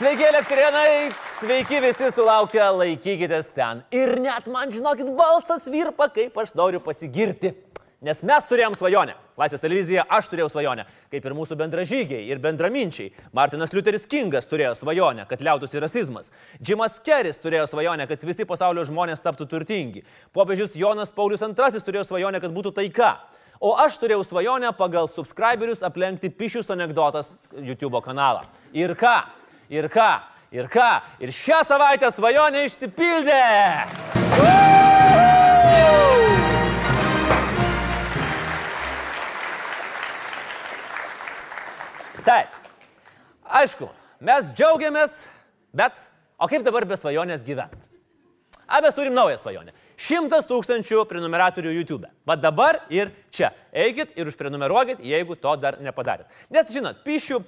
Sveiki, elektrienai, sveiki visi sulaukę, laikykitės ten. Ir net man, žinokit, balsas virpa, kaip aš noriu pasigirti. Nes mes turėjom svajonę. Laisvės televizija, aš turėjau svajonę. Kaip ir mūsų bendražygiai ir bendraminčiai. Martinas Liuteris Kingas turėjo svajonę, kad liautųsi rasizmas. Džimas Keris turėjo svajonę, kad visi pasaulio žmonės taptų turtingi. Popiežius Jonas Paulius II turėjo svajonę, kad būtų taika. O aš turėjau svajonę pagal subscriberius aplenkti Pišius anegdotas YouTube kanalą. Ir ką? Ir ką? Ir ką? Ir šią savaitę svajonė išsipildė. Woo! Taip. Aišku, mes džiaugiamės, bet o kaip dabar be svajonės gyventi? A, mes turim naują svajonę. Šimtas tūkstančių prenumeratorių YouTube. Va dabar ir čia. Eikit ir užprenumeruokit, jeigu to dar nepadarėt. Nes, žinot, pišių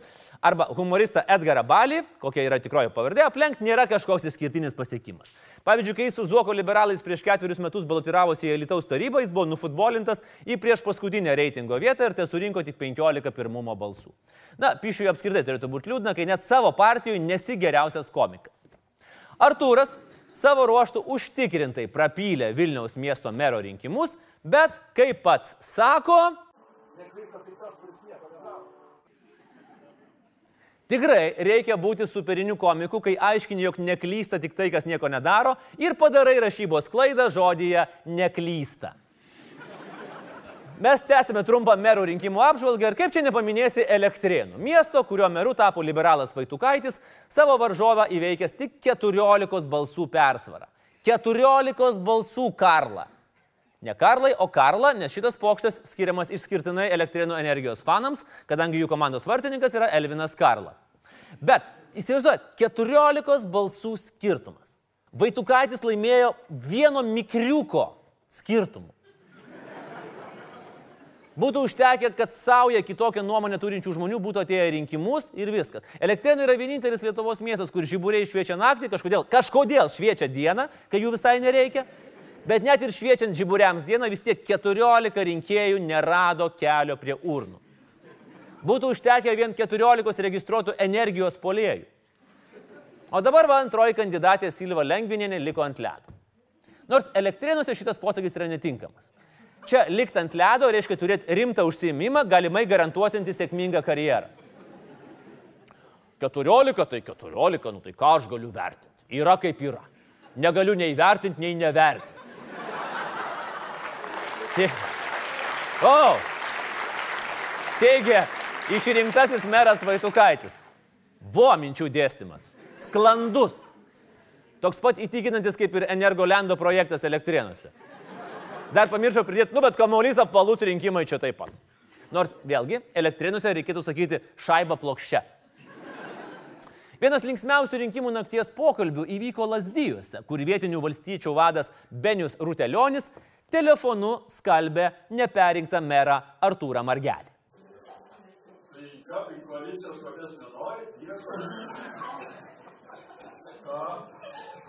arba humoristą Edgarą Balį, kokia yra tikroji pavardė, aplenkti nėra kažkoks išskirtinis pasiekimas. Pavyzdžiui, kai su Zuoko liberalais prieš ketverius metus balotiravosi į Lietuvos tarybą, jis buvo nufutbolintas į prieš paskutinę reitingo vietą ir te surinko tik 15 pirmumo balsų. Na, pišiui apskritai turėtų būti liūdna, kai net savo partijų nesi geriausias komikas. Artūras savo ruoštų užtikrintai prapylė Vilniaus miesto mero rinkimus, bet kaip pats sako, Tikrai reikia būti superiniu komiku, kai aiškini, jog neklysta tik tai, kas nieko nedaro ir padarai rašybos klaidą žodyje neklysta. Mes tęsime trumpą merų rinkimų apžvalgą ir kaip čia nepaminėsi Elektrėnų, miesto, kurio meru tapo liberalas Vaitukaitis, savo varžovą įveikęs tik 14 balsų persvarą. 14 balsų Karla. Ne Karlai, o Karla, nes šitas pokštas skiriamas išskirtinai Elektrėnų energijos fanams, kadangi jų komandos vartininkas yra Elvinas Karla. Bet įsivaizduojat, 14 balsų skirtumas. Vaitukaitis laimėjo vieno mikriuko skirtumu. Būtų užtekę, kad sauja kitokią nuomonę turinčių žmonių būtų atėję rinkimus ir viskas. Elektrėnai yra vienintelis Lietuvos miestas, kur žiburiai šviečia naktį, kažkodėl, kažkodėl šviečia dieną, kai jų visai nereikia. Bet net ir šviečiant žiburiams dieną vis tiek 14 rinkėjų nerado kelio prie urnų. Būtų užtekę vien 14 registruotų energijos polėjų. O dabar va antroji kandidatė Silva Lengvininė liko ant ledo. Nors elektrėnuose šitas posakis yra netinkamas. Čia likt ant ledo reiškia turėti rimtą užsiemimą, galimai garantuosinti sėkmingą karjerą. 14 tai 14, nu tai ką aš galiu vertinti? Yra kaip yra. Negaliu nei vertinti, nei nevertinti. Te... O! Teigia išrinktasis meras Vaitukaitis. Buvo minčių dėstymas. Sklandus. Toks pat įtikinantis kaip ir Energolendo projektas elektrienuose. Dar pamiršau pridėti, nu bet kamuolys apvalus rinkimai čia taip pat. Nors vėlgi, elektrinuose reikėtų sakyti šaiba plokščia. Vienas linksmiausių rinkimų nakties pokalbių įvyko Lasdyjuose, kur vietinių valstyčių vadas Benius Rutelionis telefonu skalbė neperinktą merą Artūrą Margelį. Tai ką, tai koalicijos kokias nenori, nieko. Ką?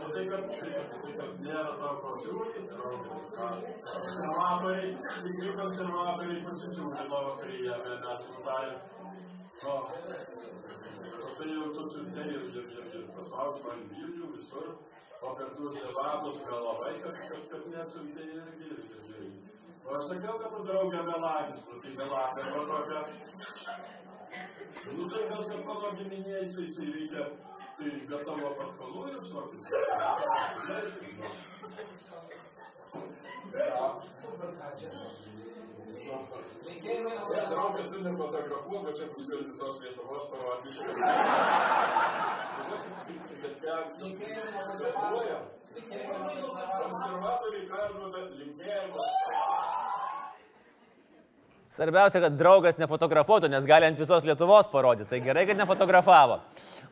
O tai, kad, tai, kad, tai, kad nėra tau pasiūlyti, konservatoriai, visi konservatoriai pasisiūlymo vakaryje, bet atsidarė. O, o tai jau tu siuntai ir, ir, ir, ir pasaulis man Vilnių visur, o per tuos debatus gal labai, kad, kad, kad neatsiuntai irgi ir, ir, ir. O aš sakiau, kad tu draugė melagis, tu tai melagė, arba tokia. Nu tai kas, kad mano giminėjai čia įsivykę, tai be tavo patkalų ir šokis. Ja, draugas tu nefotografuok, bet čia bus gal visos Lietuvos parodys. Bet ką, fotografuoja. Konservatoriai perduoda linkėjimus. Svarbiausia, kad draugas nefotografuotų, nes gali ant visos Lietuvos parodyti. Tai gerai, kad nefotografavo.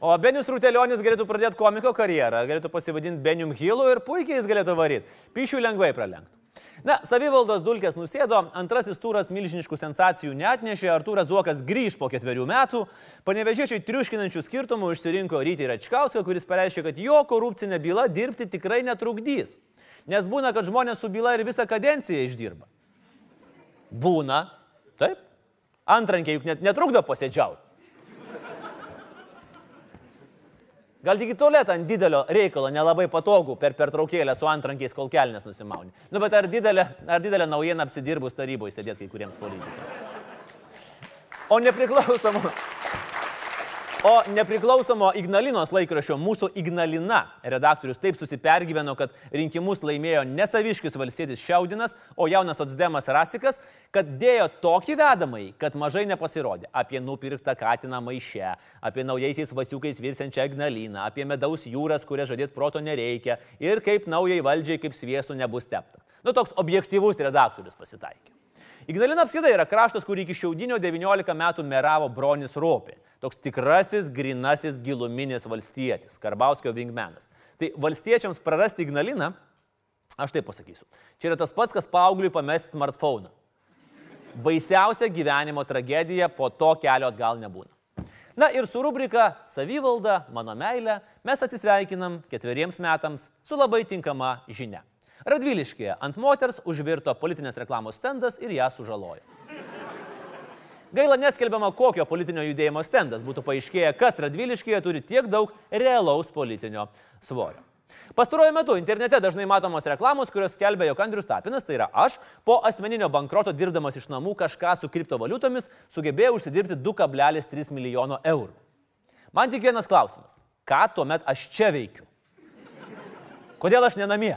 O Benius Rutelionis galėtų pradėti komiko karjerą, galėtų pasivadinti Benium Hillu ir puikiai jis galėtų varyti. Pišių lengvai pralenktų. Na, savivaldos dulkės nusėdo, antrasis turas milžiniškų sensacijų netnešė, Artūras Zuokas grįž po ketverių metų, panevežėčiai triuškinančių skirtumų išsirinko Rytį Račkauską, kuris pareiškė, kad jo korupcinė byla dirbti tikrai netrukdys. Nes būna, kad žmonės su byla ir visą kadenciją išdirba. Būna, taip. Antrankiai juk net netrukdo posėdžiauti. Gal tik į tualetą ant didelio reikalo nelabai patogu per pertraukėlę su antrankiais kol kelnes nusimauni. Nu, bet ar didelė, ar didelė naujiena apsidirbus taryboje sėdėti kai kuriems politikams? O nepriklausomo, o nepriklausomo Ignalinos laikraščio mūsų Ignalina redaktorius taip susipergyveno, kad rinkimus laimėjo nesaviškis valstietis Šiaudinas, o jaunas Otsdemas Rasikas, kad dėjo tokį vedamąjį, kad mažai nepasirodė apie nupirktą katiną maišę, apie naujaisiais vasiukais virsiančią Ignaliną, apie medaus jūras, kurią žadėti proto nereikia ir kaip naujai valdžiai kaip sviestų nebus tepta. Nu toks objektivus redaktorius pasitaikė. Ignalina apskritai yra kraštas, kur iki šiaudinio 19 metų meravo Bronis Ropė. Toks tikrasis, grinasis, giluminis valstietis, Karbauskio vingmenas. Tai valstiečiams prarasti Ignaliną, aš taip pasakysiu, čia yra tas pats, kas paaugliui pamesti smartphone. Baisiausia gyvenimo tragedija, po to kelio atgal nebūna. Na ir su rubrika Savivalda, mano meilė mes atsisveikinam ketveriems metams su labai tinkama žinia. Radviliškėje ant moters užvirto politinės reklamos stendas ir ją sužalojo. Gaila neskelbiama, kokio politinio judėjimo stendas būtų paaiškėję, kas Radviliškėje turi tiek daug realaus politinio svorio. Pastaruoju metu internete dažnai matomos reklamos, kurios skelbia, jog Andrius Tapinas, tai yra aš, po asmeninio bankroto dirbdamas iš namų kažką su kriptovaliutomis sugebėjo užsidirbti 2,3 milijono eurų. Man tik vienas klausimas. Ką tuomet aš čia veikiu? Kodėl aš nenamie?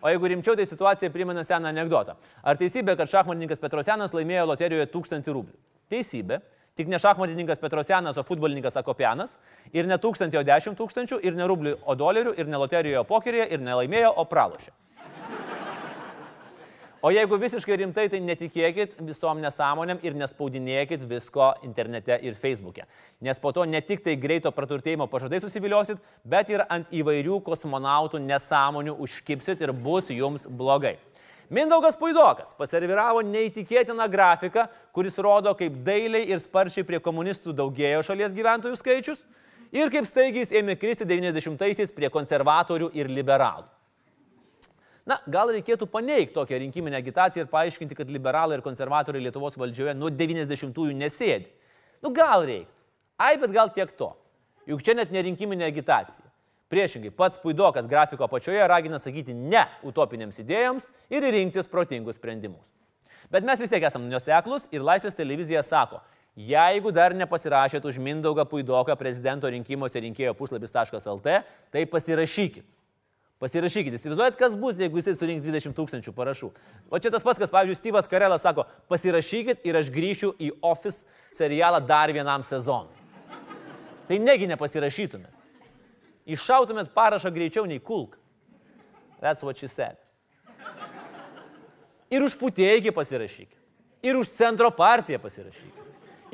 O jeigu rimčiau, tai situacija primena seną anegdotą. Ar teisybė, kad šachmatininkas Petrosianas laimėjo loterijoje 1000 rublių? Teisybė. Tik ne šachmatininkas Petrosianas, o futbolininkas Akopianas. Ir ne 1000, o 10 tūkstančių, ir ne rublių, o dolerių, ir ne loterijoje, pokerėje, ir nelaimėjo, o pralošė. O jeigu visiškai rimtai, tai netikėkit visom nesąmonėm ir nespaudinėkit visko internete ir feisbuke. Nes po to ne tik tai greito praturtėjimo pažadai susiviliosit, bet ir ant įvairių kosmonautų nesąmonių užkipsit ir bus jums blogai. Mindaugas Puidokas paserviravo neįtikėtiną grafiką, kuris rodo, kaip dailiai ir sparčiai prie komunistų daugėjo šalies gyventojų skaičius ir kaip staigiai ėmė kristi 90-aisiais prie konservatorių ir liberalų. Na, gal reikėtų paneigti tokią rinkiminę agitaciją ir paaiškinti, kad liberalai ir konservatoriai Lietuvos valdžioje nuo 90-ųjų nesėdi. Nu, gal reiktų. Ai, bet gal tiek to. Juk čia net nerinkiminė agitacija. Priešingai, pats Puidokas grafiko apačioje ragina sakyti ne utopinėms idėjoms ir rinktis protingus sprendimus. Bet mes vis tiek esame nuoseklus ir Laisvės televizija sako, jeigu dar nepasirašėt už Mindaugą Puidoką prezidento rinkimuose rinkėjo puslapis.lt, tai pasirašykit. Pasirašykite, įsivaizduojat, kas bus, jeigu jisai surinks 20 tūkstančių parašų. O čia tas pats, kas, pavyzdžiui, Steve'as Karelas sako, pasirašykit ir aš grįšiu į Office serialą dar vienam sezonui. Tai negi nepasirašytumėt. Iššautumėt parašą greičiau nei kulk. That's what she said. Ir už putėjį pasirašykit. Ir už centro partiją pasirašykit.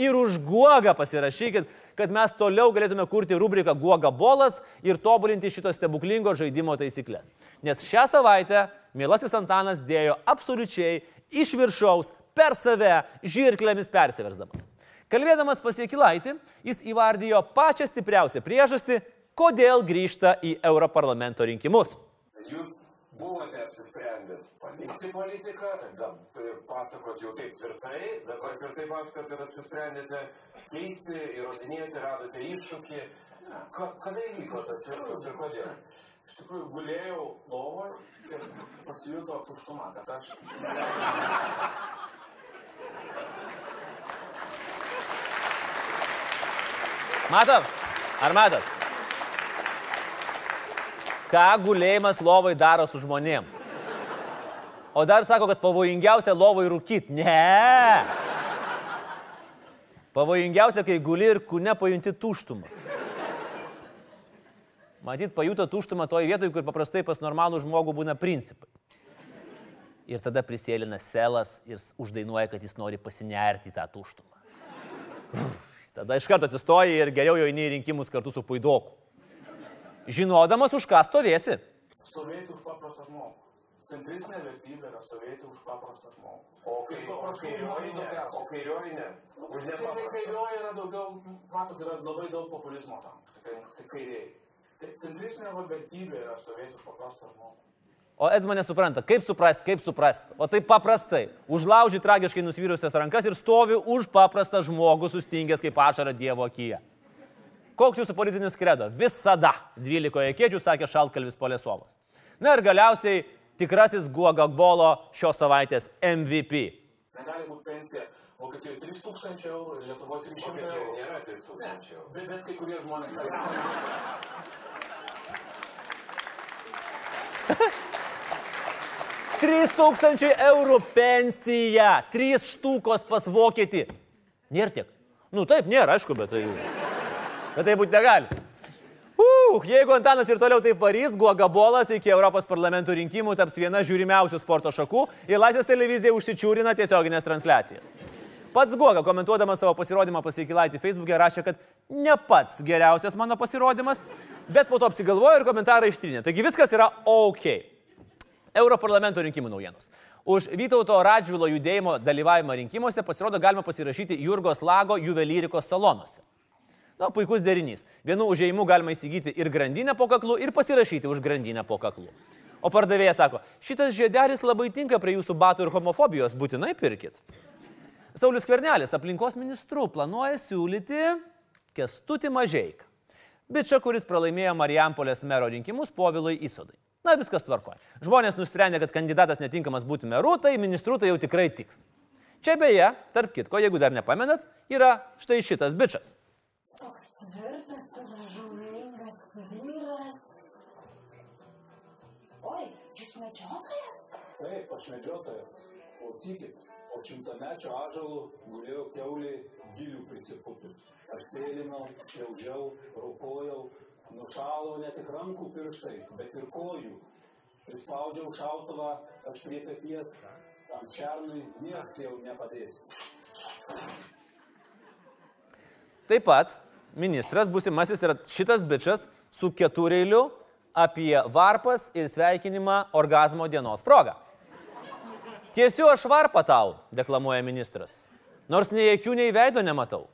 Ir už guogą pasirašykit kad mes toliau galėtume kurti rubriką Guoga bolas ir tobulinti šito stebuklingo žaidimo taisyklės. Nes šią savaitę Mielasis Antanas dėjo absoliučiai iš viršaus per save žirklėmis persiversdamas. Kalbėdamas pasiekilaitį, jis įvardijo pačią stipriausią priežastį, kodėl grįžta į Europarlamento rinkimus. Jūs buvote apsisprendęs palikti politiką, dabar pasakot jau taip tvirtai, dabar tvirtai pasakot, kad apsisprendėte keisti, įrodinėti, radote iššūkį. Ka, kada įvyko tas virsmas ir kodėl? Iš tikrųjų, gulėjau lovoje ir pasijuto tuštuma, kad aš... Matot? Ar matot? Ką gulėjimas lovai daro su žmonėm. O dar sako, kad pavojingiausia lovai rūkyti. Ne. Pavojingiausia, kai guli ir kūne pajunti tuštumą. Matyt, pajuto tuštumą toje vietoje, kur paprastai pas normalų žmogų būna principai. Ir tada prisėlina selas ir uždainuoja, kad jis nori pasinerti tą tuštumą. Tada iš karto atsistoja ir geriau jau eini į rinkimus kartu su puidoku žinodamas, už ką stovėsi. Stovėti už paprastą žmogų. Centristinė vertybė yra stovėti už paprastą žmogų. O, kai, o kairioji ne. O kairioji ne. Už nepaprastą. Kairioji yra daugiau, matot, yra labai daug populizmo tam. Tai, tai kairiai. Tai centristinė vertybė yra stovėti už paprastą žmogų. O Edmonė supranta, kaip suprasti, kaip suprasti. O taip paprastai. Užlauži tragiškai nusvyrusias rankas ir stovi už paprastą žmogų sustingęs kaip ašara Dievo akyje. Koks jūsų politinis kredo? Visada 12 kėdžių, sakė Šalkalvis Polėsovas. Na ir galiausiai tikrasis Guogagbolo šios savaitės MVP. Negali būti pensija. Vokietijoje 3000 eurų ir Lietuvoje 300 eurų. Nėra 3000 eurų. Bet, bet kai kurie žmonės. 3000 eurų pensija. 3 štukos pas vokietį. Nėra tiek. Nu taip, nėra, aišku, bet tai... Bet tai būti negali. Uh, jeigu Antanas ir toliau taip varys, Guogabolas iki Europos parlamento rinkimų taps viena žiūrimiausių sporto šakų ir Laisvės televizija užsičiūrina tiesioginės transliacijas. Pats Guoga, komentuodamas savo pasirodymą pasikilaitį Facebook'e, rašė, kad ne pats geriausias mano pasirodymas, bet po to apsigalvojo ir komentarą ištrinė. Taigi viskas yra ok. Europarlamento rinkimų naujienos. Už Vytauto Radžvilo judėjimo dalyvavimą rinkimuose pasirodo galima pasirašyti Jurgos Lago juvelyrikos salonuose. Na, puikus derinys. Vienu užėjimu galima įsigyti ir grandinę po kaklu, ir pasirašyti už grandinę po kaklu. O pardavėjas sako, šitas žiedelis labai tinka prie jūsų batų ir homofobijos, būtinai pirkit. Saulis Kvernelis aplinkos ministrų planuoja siūlyti Kestutį Mažeiką. Bičia, kuris pralaimėjo Marijampolės mero rinkimus povilui įsodai. Na, viskas tvarkoja. Žmonės nusprendė, kad kandidatas netinkamas būti meru, tai ministrų tai jau tikrai tiks. Čia beje, tarp kitko, jeigu dar nepamenat, yra štai šitas bičias. Medžiotojas? Taip, aš medžiotojas. Klausykit, po šimtamečio ažalų gulėjo keulė gilių prisiputus. Aš sėlinau, šliaužiau, rūkojau, nušalo ne tik rankų pirštai, bet ir kojų. Prispaudžiau šautuvą, aš prie pėties, tam šernui niekas jau nepadės. Taip pat ministras busimasis yra šitas bičias su ketureiliu apie varpas ir sveikinimą orgasmo dienos progą. Tiesiu aš varpą tau, deklamuoja ministras. Nors nei akių, nei veido nematau.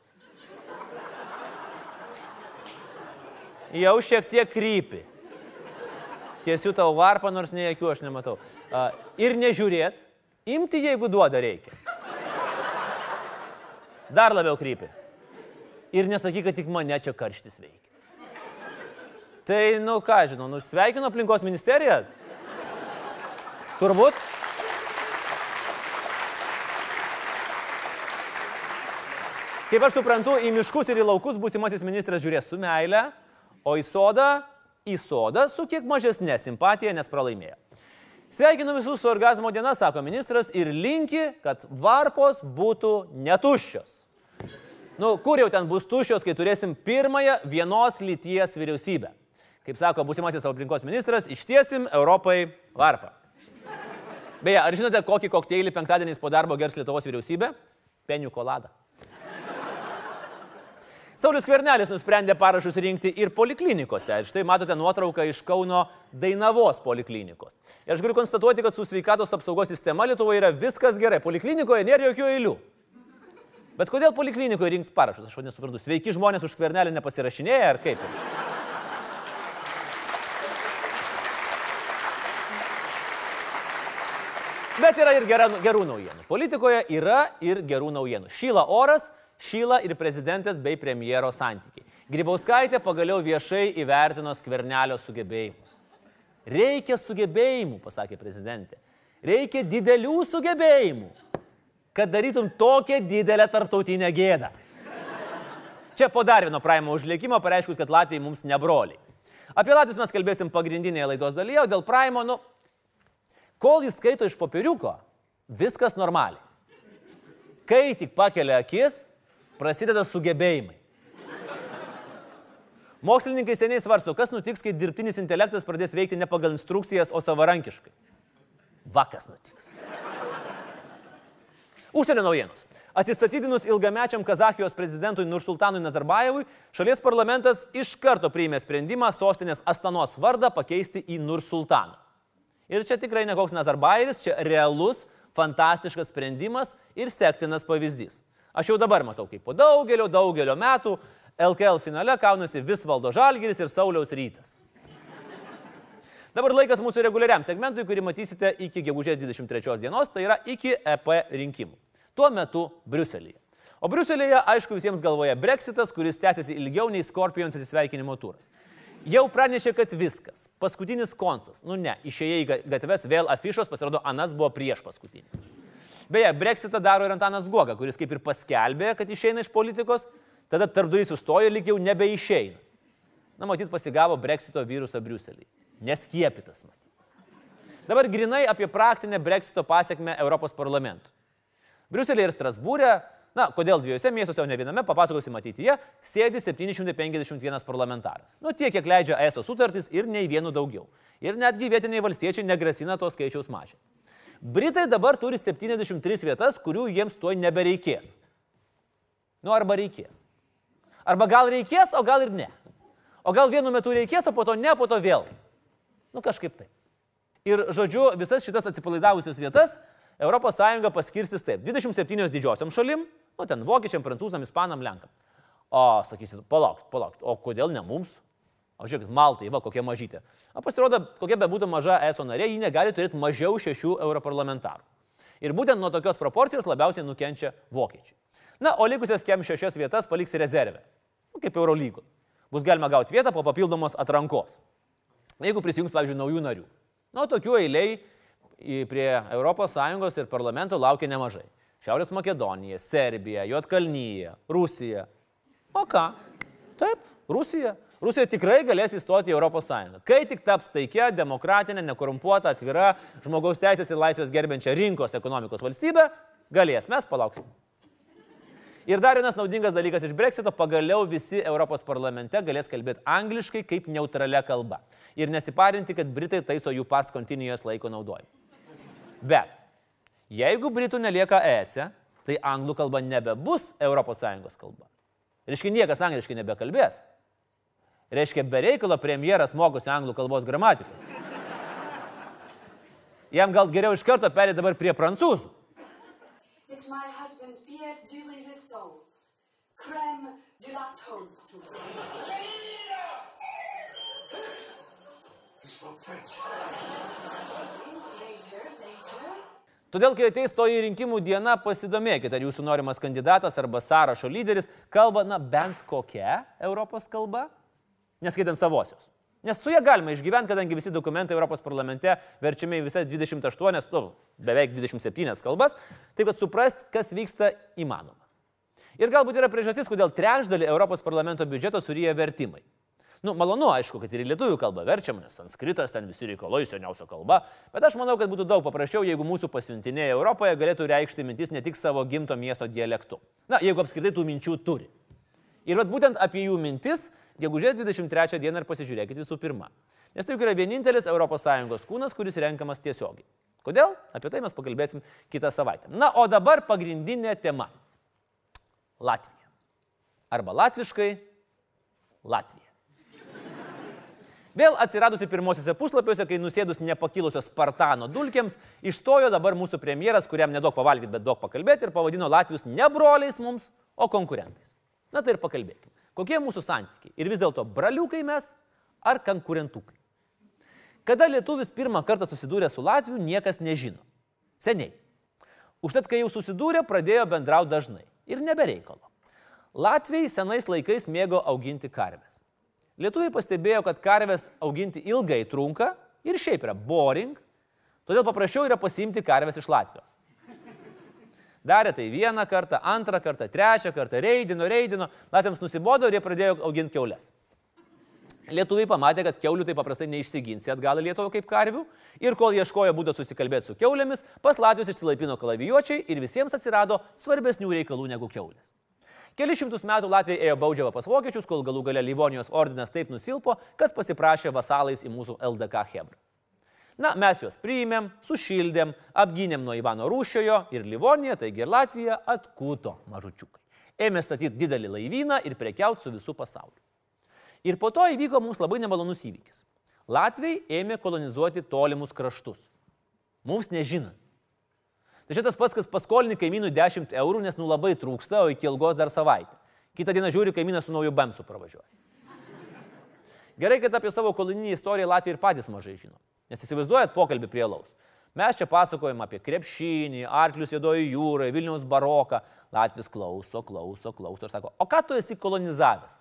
Jau šiek tiek krypi. Tiesiu tau varpą, nors nei akių aš nematau. Ir nežiūrėt, imti jeigu duoda reikia. Dar labiau krypi. Ir nesakyk, kad tik mane čia karštis veikia. Tai, nu ką žinau, nu sveikinu aplinkos ministeriją. Turbūt. Kaip aš suprantu, į miškus ir į laukus būsimasis ministras žiūrės su meile, o į sodą, į sodą su kiek mažesnė simpatija, nes pralaimėjo. Sveikinu visus su orgasmo diena, sako ministras, ir linki, kad varpos būtų netuščios. Nu, kur jau ten bus tuščios, kai turėsim pirmąją vienos lyties vyriausybę. Kaip sako būsimasis aplinkos ministras, ištiesim Europai varpą. Beje, ar žinote, kokį kokteilį penktadieniais po darbo gers Lietuvos vyriausybė? Penių kolada. Saulis Kvernelis nusprendė parašus rinkti ir poliklinikose. Ir štai matote nuotrauką iš Kauno Dainavos poliklinikos. Ir aš galiu konstatuoti, kad su sveikatos apsaugos sistema Lietuvoje yra viskas gerai. Poliklinikoje nėra jokių eilių. Bet kodėl poliklinikoje rinkti parašus? Aš vadinu suprantu. Sveiki žmonės už Kvernelį nepasirašinėja ar kaip? Bet yra ir gera, gerų naujienų. Politikoje yra ir gerų naujienų. Šyla oras, šyla ir prezidentės bei premjero santykiai. Grybauskaitė pagaliau viešai įvertino skvernelio sugebėjimus. Reikia sugebėjimų, pasakė prezidentė. Reikia didelių sugebėjimų, kad darytum tokią didelę tarptautinę gėdą. Čia po dar vieno praimo užlėkimo pareiškus, kad Latvijai mums nebroliai. Apie Latvius mes kalbėsim pagrindinėje laidos dalyje, o dėl praimo, nu, kol jis skaito iš popieriuko, viskas normaliai. Kai tik pakelia akis, prasideda sugebėjimai. Mokslininkai seniai svarsto, kas nutiks, kai dirbtinis intelektas pradės veikti ne pagal instrukcijas, o savarankiškai. Vakas nutiks. Užsienio naujienos. Atsistatydinus ilgamečiam Kazahijos prezidentui Nursultanui Nazarbayevui, šalies parlamentas iš karto priėmė sprendimą sostinės Astanos vardą pakeisti į Nursultaną. Ir čia tikrai ne koks Nazarbayevis, čia realus, fantastiškas sprendimas ir sektinas pavyzdys. Aš jau dabar matau, kaip po daugelio, daugelio metų LKL finale kaunasi Visvaldo Žalgiris ir Sauliaus rytas. Dabar laikas mūsų reguliariam segmentui, kurį matysite iki gegužės 23 dienos, tai yra iki EP rinkimų. Tuo metu Briuselėje. O Briuselėje, aišku, visiems galvoje Brexitas, kuris tęsiasi ilgiau nei Scorpions atsisveikinimo turas. Jau pranešė, kad viskas. Paskutinis koncas. Nu ne, išėjai į ga- gatves, vėl afišos, pasirodo, Anas buvo prieš paskutinis. Beje, Brexitą daro ir Antanas Goga, kuris kaip ir paskelbė, kad išeina iš politikos, tada tarp durys sustojo, lyg jau nebeišeina. Na, matyt, pasigavo Brexito virusą Briuselį. Neskiepytas, matyt. Dabar grinai apie praktinę Brexito pasiekmę Europos parlamentui. Briuselėje ir Strasbūrė, na, kodėl dviejose miestuose, o ne viename, papasakosim ateityje, sėdi 751 parlamentaras. Nu, tiek, kiek leidžia ESO sutartys ir nei vienu daugiau. Ir netgi vietiniai valstiečiai negrasina to skaičiaus mažinti. Britai dabar turi 73 vietas, kurių jiems tuoj nebereikės. Nu, arba reikės. Arba gal reikės, o gal ir ne. O gal vienu metu reikės, o po to ne, po to vėl. Nu, kažkaip taip. Ir, žodžiu, visas šitas atsipalaidavusias vietas ES paskirstys taip. 27 didžiosiam šalim, nu ten vokiečiam, prancūzam, ispanam, lenkam. O, sakysit, palauk, palauk, o kodėl ne mums? O žiūrėkit, Maltai, va, kokia mažytė. O pasirodo, kokia be būtų maža ESO narė, ji negali turėti mažiau šešių europarlamentarų. Ir būtent nuo tokios proporcijos labiausiai nukenčia vokiečiai. Na, o likusias kem šešias vietas paliks rezervę. Nu, kaip Eurolygo. Bus galima gauti vietą po papildomos atrankos. Jeigu prisijungs, pavyzdžiui, naujų narių. Nu, tokių eiliai prie ES ir parlamento laukia nemažai. Šiaurės Makedonija, Serbija, Jotkalnyje, Rusija. O ką? Taip, Rusija. Rusija tikrai galės įstoti į ES. Kai tik taps taikia, demokratinė, nekorumpuota, atvira, žmogaus teisės ir laisvės gerbiančia rinkos ekonomikos valstybė, galės. Mes palauksim. Ir dar vienas naudingas dalykas iš Brexito, pagaliau visi Europos parlamente galės kalbėti angliškai kaip neutralia kalba. Ir nesiparinti, kad Britai taiso jų pas kontinijos laiko naudojimą. Bet jeigu Britų nelieka ES, tai anglų kalba nebebus ES kalba. Reiškia, niekas angliškai nebekalbės. Reiškia, be reikalo premjeras mokosi anglų kalbos gramatikos. Jam gal geriau iš karto perėti dabar prie prancūzų. Crème de la toadstool. Later, later. Todėl, kai ateis toji rinkimų diena, pasidomėkite, ar jūsų norimas kandidatas arba sąrašo lyderis kalba, na, bent kokia Europos kalba, neskaitant savosios. Nes su ją galima išgyventi, kadangi visi dokumentai Europos parlamente verčiami į visas 28, nu, beveik 27 kalbas, taip kad suprast, kas vyksta įmanoma. Ir galbūt yra priežastis, kodėl trečdalį Europos parlamento biudžeto suryja vertimai. Nu, malonu, aišku, kad ir į lietuvių kalbą verčiam, nes sanskritas ten visi reikalai seniausia kalba, bet aš manau, kad būtų daug paprasčiau, jeigu mūsų pasiuntiniai Europoje galėtų reikšti mintis ne tik savo gimto miesto dialektu. Na, jeigu apskritai tų minčių turi. Ir vat būtent apie jų mintis, gegužės 23 dieną ir pasižiūrėkit visų pirma. Nes tai juk yra vienintelis ES kūnas, kuris renkamas tiesiogiai. Kodėl? Apie tai mes pakalbėsim kitą savaitę. Na, o dabar pagrindinė tema. Latvija. Arba latviškai Latvija. Vėl atsiradusi pirmosiuose puslapiuose, kai nusėdus nepakilusios Spartano dulkiams, išstojo dabar mūsų premjeras, kuriam nedaug pavalgyti, bet daug pakalbėti ir pavadino Latvijus ne broliais mums, o konkurentais. Na tai ir pakalbėkime. Kokie mūsų santykiai? Ir vis dėlto braliukai mes ar konkurentukai? Kada lietuvis pirmą kartą susidūrė su Latviu, niekas nežino. Seniai. Užtat, kai jau susidūrė, pradėjo bendrauti dažnai. Ir nebereikalo. Latvijai senais laikais mėgo auginti karves. Lietuviai pastebėjo, kad karves auginti ilgai trunka ir šiaip yra boring, todėl paprasčiau yra pasiimti karves iš Latvijos. Darė tai vieną kartą, antrą kartą, trečią kartą, reidino, reidino, latviams nusibodo ir jie pradėjo auginti keulės. Lietuviai pamatė, kad keulių taip paprastai neišsiginsi atgal į Lietuvą kaip karvių ir kol ieškojo būdo susikalbėti su keulėmis, pas Latvijos išsilaipino kalavijuočiai ir visiems atsirado svarbesnių reikalų negu keulės. Keli šimtus metų Latvija ėjo baudžiava pas vokiečius, kol galų gale Livonijos ordinas taip nusilpo, kad pasiprašė vasalais į mūsų LDK Hebrą. Na, mes juos priėmėm, sušildėm, apgynėm nuo Ivano Rūšiojo ir Livonija, taigi ir Latvija atkuto mažučiukai. Ėmė statyti didelį laivyną ir prekiauti su visų pasauliu. Ir po to įvyko mums labai nemalonus įvykis. Latvijai ėmė kolonizuoti tolimus kraštus. Mums nežinant. Tai šitas pats, kas paskolini kaimynų 10 eurų, nes nu labai trūksta, o iki ilgos dar savaitę. Kitą dieną žiūri kaimyną su nauju bemsu pravažiuoja. Gerai, kad apie savo koloninį istoriją Latvija ir patys mažai žino. Nes įsivaizduojat pokalbį prie laus. Mes čia pasakojam apie krepšinį, arklius jėdojo jūroje, Vilniaus baroką. Latvis klauso, klauso, klauso ir sako, o ką tu esi kolonizavęs?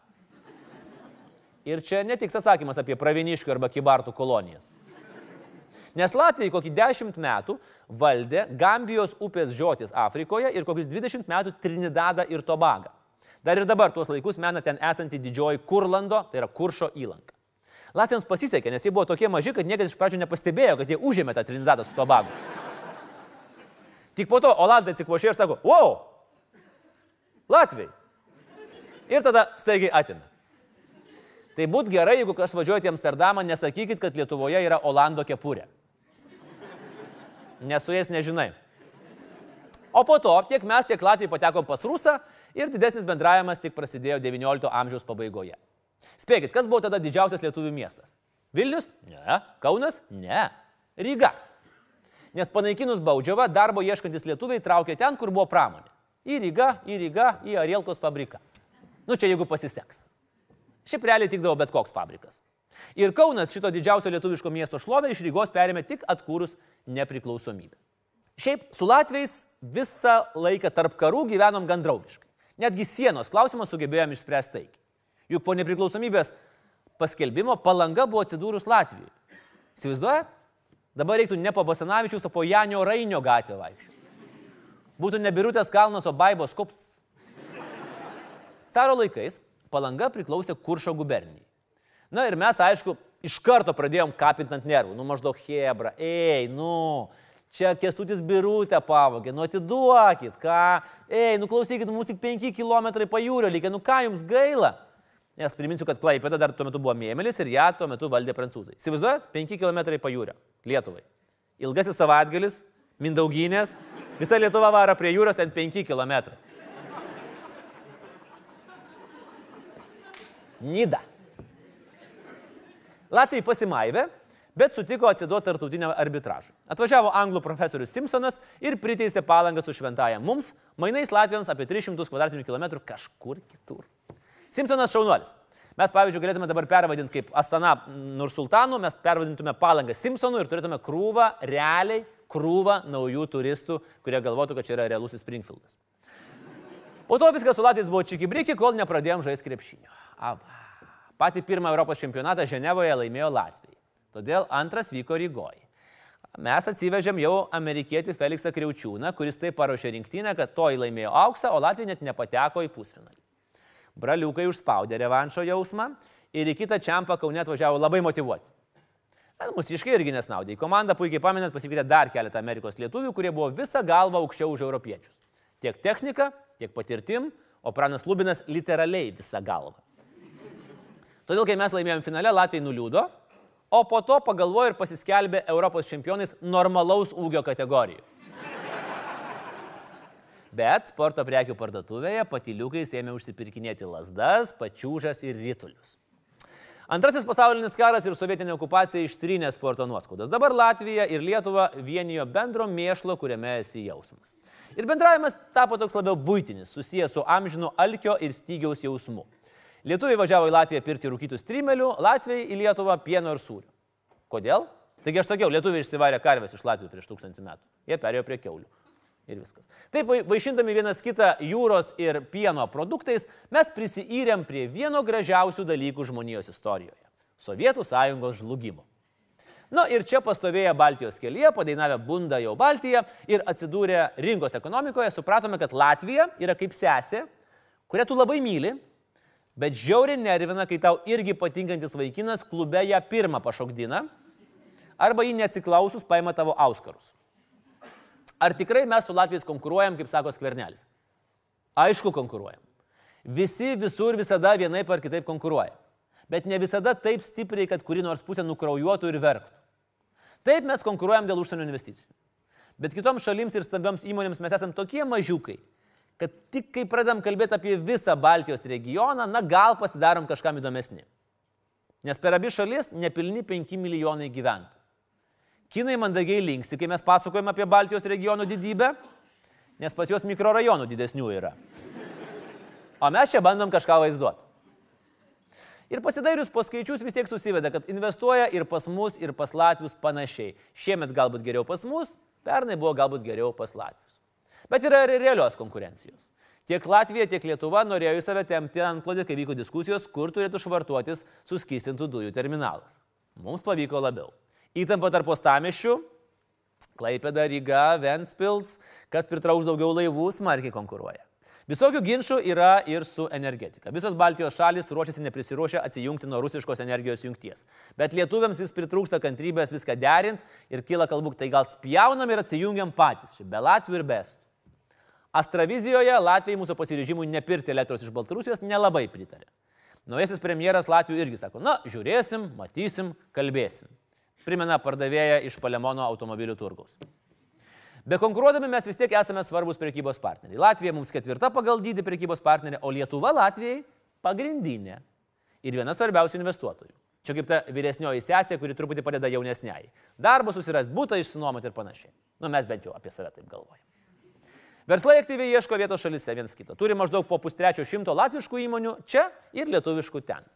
Ir čia netiks atsakymas apie Praviniškių arba Kibartų kolonijas. Nes Latvijai kokį 10 metų valdė Gambijos upės žiotis Afrikoje ir kokius 20 metų Trinidadą ir Tobagą. Dar ir dabar tuos laikus mena ten esanti didžioji Kurlando, tai yra Kuršo įlanka. Latviams pasisekė, nes jie buvo tokie maži, kad niekas iš pradžių nepastebėjo, kad jie užėmė tą Trinidadą su Tobagu. Tik po to Olandai atsikvošė ir sako, wow, Latvijai. Ir tada staigiai atimė. Tai būtų gerai, jeigu kas važiuojate į Amsterdamą, nesakykit, kad Lietuvoje yra Olando kepurė. Nes su jais nežinai. O po to tiek mes, tiek Latvijai patekom pas Rusą ir didesnis bendravimas tik prasidėjo XIX amžiaus pabaigoje. Spėkit, kas buvo tada didžiausias lietuvių miestas? Vilnius? Ne. Kaunas? Ne. Ryga. Nes panaikinus baudžiavą, darbo ieškantis lietuviai traukė ten, kur buvo pramonė. Į Rygą, į Rygą, į Arielkos fabriką. Nu čia jeigu pasiseks. Šiaip realiai tikdavo bet koks fabrikas. Ir Kaunas šito didžiausio lietuviško miesto šlovę iš Rygos perėmė tik atkūrus nepriklausomybę. Šiaip su Latviais visą laiką tarp karų gyvenom gan draugiškai. Netgi sienos klausimą sugebėjom išspręsti taikiai. Juk po nepriklausomybės paskelbimo palanga buvo atsidūrus Latvijoje. Įsivaizduojat? Dabar reiktų ne po Basanavičius, o po Janio Rainio gatvę vaikščioti. Būtų ne Birutės kalnas, o Baibos kups. Caro laikais palanga priklausė Kuršo gubernijai. Na ir mes, aišku, iš karto pradėjom kapinti ant nervų. Nu maždaug Hebra, ei, nu, čia kestutis birutę pavogė, nu atiduokit, ką, ei, nu klausykit, mums tik 5 km pajūrio lygiai, nu ką jums gaila? Nes priminsiu, kad Klaipėda dar tuo metu buvo mėmelis ir ją tuo metu valdė prancūzai. Įsivaizduojat? 5 km pajūrio Lietuvai. Ilgasis savaitgalis, Mindauginės, visa Lietuva varo prie jūros ten 5 km. Nida. Latvijai pasimaivė, bet sutiko atsiduoti tartutiniam arbitražui. Atvažiavo anglų profesorius Simpsonas ir priteisė palangą su šventąją mums, mainais Latvijams apie 300 km kažkur kitur. Simpsonas šaunuolis. Mes, pavyzdžiui, galėtume dabar pervadinti kaip Astana Nursultanų, mes pervadintume palangą Simpsonų ir turėtume krūvą, realiai krūvą naujų turistų, kurie galvotų, kad čia yra realusis Springfieldas. Po to viskas su Latvijais buvo čikibriki, kol nepradėjom žaisti krepšinio. Aba. Patį pirmą Europos čempionatą Ženevoje laimėjo Latvijai. Todėl antras vyko Rygoje. Mes atsivežėm jau amerikietį Feliksą Kriaučiūną, kuris taip paruošė rinktinę, kad to įlaimėjo auksą, o Latvija net nepateko į pusfinalį. Braliukai užspaudė revanšo jausmą ir į kitą čiampą Kaune atvažiavo labai motivuoti. Mūsiškai irgi nesnaudė. Į komandą puikiai pamenat pasikvietė dar keletą Amerikos lietuvių, kurie buvo visą galvą aukščiau už europiečius. Tiek technika, tiek patirtim, o Pranas Lubinas literaliai visą galvą. Todėl, kai mes laimėjom finale, Latvijai nuliūdo, o po to pagalvojo ir pasiskelbė Europos čempionais normalaus ūgio kategorijų. Bet sporto prekių parduotuvėje patyliukais ėmė užsipirkinėti lasdas, pačiūžas ir rytulius. Antrasis pasaulinis karas ir sovietinė okupacija ištrynė sporto nuoskaudas. Dabar Latvija ir Lietuva vienijo bendro mėšlo, kuriame esi jausmas. Ir bendravimas tapo toks labiau būtinis, susijęs su amžinu alkio ir stygiaus jausmu. Lietuviai važiavo į Latviją pirkti rūkytų strimelių, Latvijai į Lietuvą pieno ir sūrių. Kodėl? Taigi aš sakiau, lietuviai išsivarė karvės iš Latvijos prieš tūkstantį metų. Jie perėjo prie keulių. Ir viskas. Taip, vaišindami vienas kitą jūros ir pieno produktais, mes prisijyrėm prie vieno gražiausių dalykų žmonijos istorijoje - Sovietų sąjungos žlugimo. Na nu, ir čia pastovėję Baltijos kelyje, padainavę bundą jau Baltiją ir atsidūrę rinkos ekonomikoje, supratome, kad Latvija yra kaip sesė, kurią tu labai myli, bet žiauriai nervina, kai tau irgi patinkantis vaikinas klube ją pirmą pašokdina arba jį neatsiklausus paima tavo auskarus. Ar tikrai mes su Latvijais konkuruojam, kaip sako skvernelis? Aišku, konkuruojam. Visi visur visada vienaip ar kitaip konkuruoja. Bet ne visada taip stipriai, kad kuri nors pusė nukraujuotų ir verktų. Taip mes konkuruojam dėl užsienio investicijų. Bet kitoms šalims ir stambioms įmonėms mes esame tokie mažiukai, kad tik kai pradedam kalbėti apie visą Baltijos regioną, na gal pasidarom kažkam įdomesni. Nes per abi šalis nepilni 5 milijonai gyventojų. Kinai mandagiai linksi, kai mes pasakojame apie Baltijos regionų didybę, nes pas juos mikrorajonų didesnių yra. O mes čia bandom kažką vaizduoti. Ir pasidairius po skaičius vis tiek susiveda, kad investuoja ir pas mus, ir pas Latvius panašiai. Šiemet galbūt geriau pas mus, pernai buvo galbūt geriau pas Latvius. Bet yra ir realios konkurencijos. Tiek Latvija, tiek Lietuva norėjo į save tempti ant klodį, kai vyko diskusijos, kur turėtų švartuotis suskystintų dujų terminalas. Mums pavyko labiau. Įtampa tarp postamišių, Klaipėda, Ryga, Ventspils, kas pritrauks daugiau laivų, smarkiai konkuruoja. Visokių ginčių yra ir su energetika. Visos Baltijos šalis ruošiasi neprisiruošę atsijungti nuo rusiškos energijos jungties. Bet lietuviams vis pritrūksta kantrybės viską derint ir kyla kalbų, tai gal spjaunam ir atsijungiam patys, be Latvių ir be Estų. Astravizijoje Latvijai mūsų pasiryžimui nepirkti elektros iš Baltarusijos nelabai pritarė. Naujasis premjeras Latvijų irgi sako, na, žiūrėsim, matysim, kalbėsim. Primena pardavėją iš Palemono automobilių turgaus. Be konkuruodami mes vis tiek esame svarbus prekybos partneriai. Latvija mums ketvirta pagal dydį prekybos partnerė, o Lietuva Latvijai pagrindinė ir viena svarbiausių investuotojų. Čia kaip ta vyresnioji sesė, kuri truputį padeda jaunesniai. Darbą susirasti, būtą išsinuomoti ir panašiai. Nu, mes bent jau apie save taip galvojame. Verslai aktyviai ieško vietos šalise viens kito. Turi maždaug po pustrečio šimto latviškų įmonių čia ir lietuviškų ten.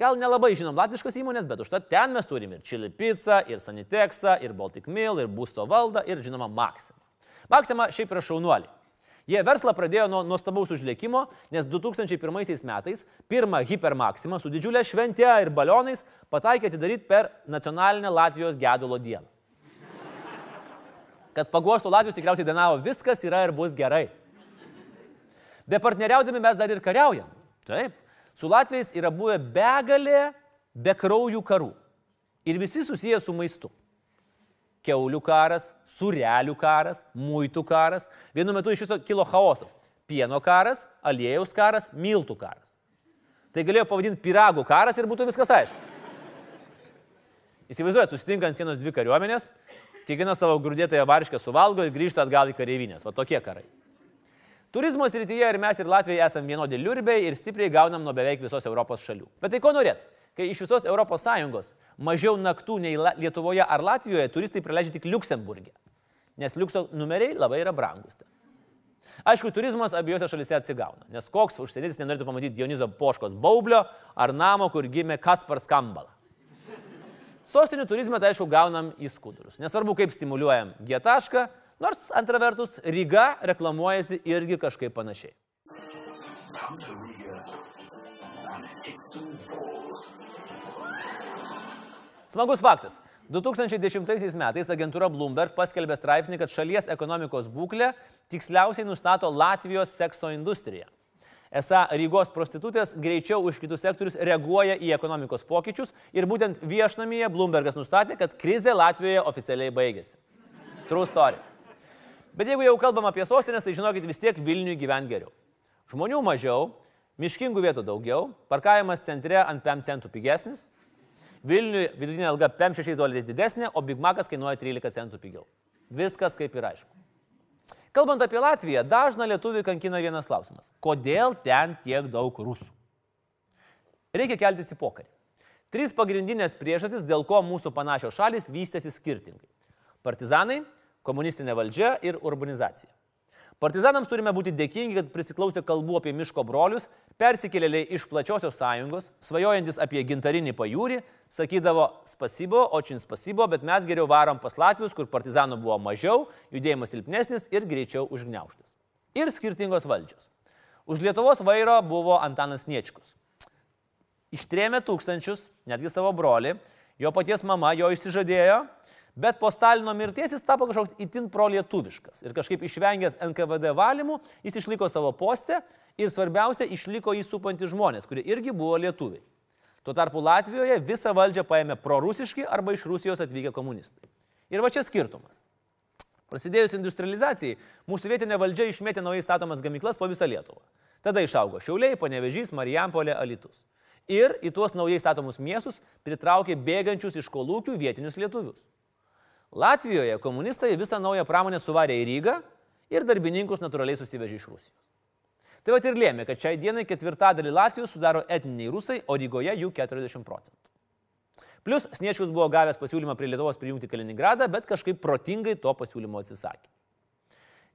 Gal nelabai žinom latviškas įmonės, bet užtat ten mes turim ir Chili Pizza, ir Sanitexą, ir Baltic Mill, ir Būsto valdą, ir žinoma Maxima. Maxima šiaip yra šaunuoliai. Jie verslą pradėjo nuo nuostabaus užlėkimo, nes 2001 metais pirmą hipermaksimą su didžiulė šventė ir balionais pataikė atidaryti per nacionalinę Latvijos gedulo dieną. Kad paguostų Latvijos tikriausiai dainavo viskas yra ir bus gerai. Be partneriaudami mes dar ir kariaujam. Taip. Su Latvijais yra buvę begalė be kraujų karų. Ir visi susiję su maistu. Keulių karas, surelių karas, muitų karas. Vienu metu iš viso kilo chaosas. Pieno karas, aliejaus karas, miltų karas. Tai galėjo pavadinti piragų karas ir būtų viskas aišku. Įsivaizduojat, susitinka ant sienos dvi kariuomenės, kiekviena savo grūdėtąją varškę suvalgo ir grįžta atgal į kareivinės. Va tokie karai. Turizmo srityje ir mes ir Latvijai esame vienodi liurbiai ir stipriai gaunam nuo beveik visos Europos šalių. Bet tai ko norėt? Kai iš visos ES mažiau naktų nei Lietuvoje ar Latvijoje turistai praleidžia tik Luksemburgė. Nes liukso numeriai labai yra brangus. Ten. Aišku, turizmas abiejose šalise atsigauna, nes koks užsienietis nenorėtų pamatyti Dionizo Poškos baublio ar namo, kur gimė Kaspars Kambala. Sostinių turizme tai aišku gaunam į skudurus. Nesvarbu, kaip stimuliuojam G tašką, Nors antra vertus, Ryga reklamuojasi irgi kažkaip panašiai. Smagus faktas. 2010 metais agentūra Bloomberg paskelbė straipsnį, kad šalies ekonomikos būklę tiksliausiai nustato Latvijos sekso industrija. Esą Rygos prostitutės greičiau už kitus sektorius reaguoja į ekonomikos pokyčius ir būtent viešnamyje Bloombergas nustatė, kad krizė Latvijoje oficialiai baigėsi. True story. Bet jeigu jau kalbam apie sostinės, tai žinokit vis tiek Vilniui gyventi geriau. Žmonių mažiau, miškingų vietų daugiau, parkavimas centre ant 5 centų pigesnis, Vilniui vidutinė alga 5-6 doleriais didesnė, o Big Macas kainuoja 13 centų pigiau. Viskas kaip ir aišku. Kalbant apie Latviją, dažna lietuvių kankina vienas klausimas. Kodėl ten tiek daug rusų? Reikia keltis į pokarį. Trys pagrindinės priežastys, dėl ko mūsų panašios šalis vystėsi skirtingai. Partizanai, komunistinė valdžia ir urbanizacija. Partizanams turime būti dėkingi, kad prisiklausė kalbų apie miško brolius, persikėlėliai iš plačiosios sąjungos, svajojantis apie gintarinį pajūrį, sakydavo spasibo, očin spasibo, bet mes geriau varom pas Latvijus, kur partizanų buvo mažiau, judėjimas silpnesnis ir greičiau užgneuštas. Ir skirtingos valdžios. Už Lietuvos vairo buvo Antanas Niečkus. Ištrėmė tūkstančius, netgi savo brolį, jo paties mama jo išsižadėjo, Bet po Stalino mirties jis tapo kažkoks itin prolietuviškas ir kažkaip išvengęs NKVD valymų, jis išliko savo postę ir svarbiausia, išliko jį supantys žmonės, kurie irgi buvo lietuviai. Tuo tarpu Latvijoje visą valdžią paėmė prorusiški arba iš Rusijos atvykę komunistai. Ir va čia skirtumas. Prasidėjus industrializacijai, mūsų vietinė valdžia išmėtė naujai statomas gamyklas po visą Lietuvą. Tada išaugo Šiauliai, Panevežys, Marijampolė, Alitus. Ir į tuos naujai statomus miestus pritraukė bėgančius iš kolūkių vietinius lietuvius. Latvijoje komunistai visą naują pramonę suvarė į Rygą ir darbininkus natūraliai susivežė iš Rusijos. Tai va ir lėmė, kad šiai dienai ketvirtadalį Latvijos sudaro etniniai rusai, o Rygoje jų 40 procentų. Plus Sniečius buvo gavęs pasiūlymą prie Lietuvos prijungti Kaliningradą, bet kažkaip protingai to pasiūlymo atsisakė.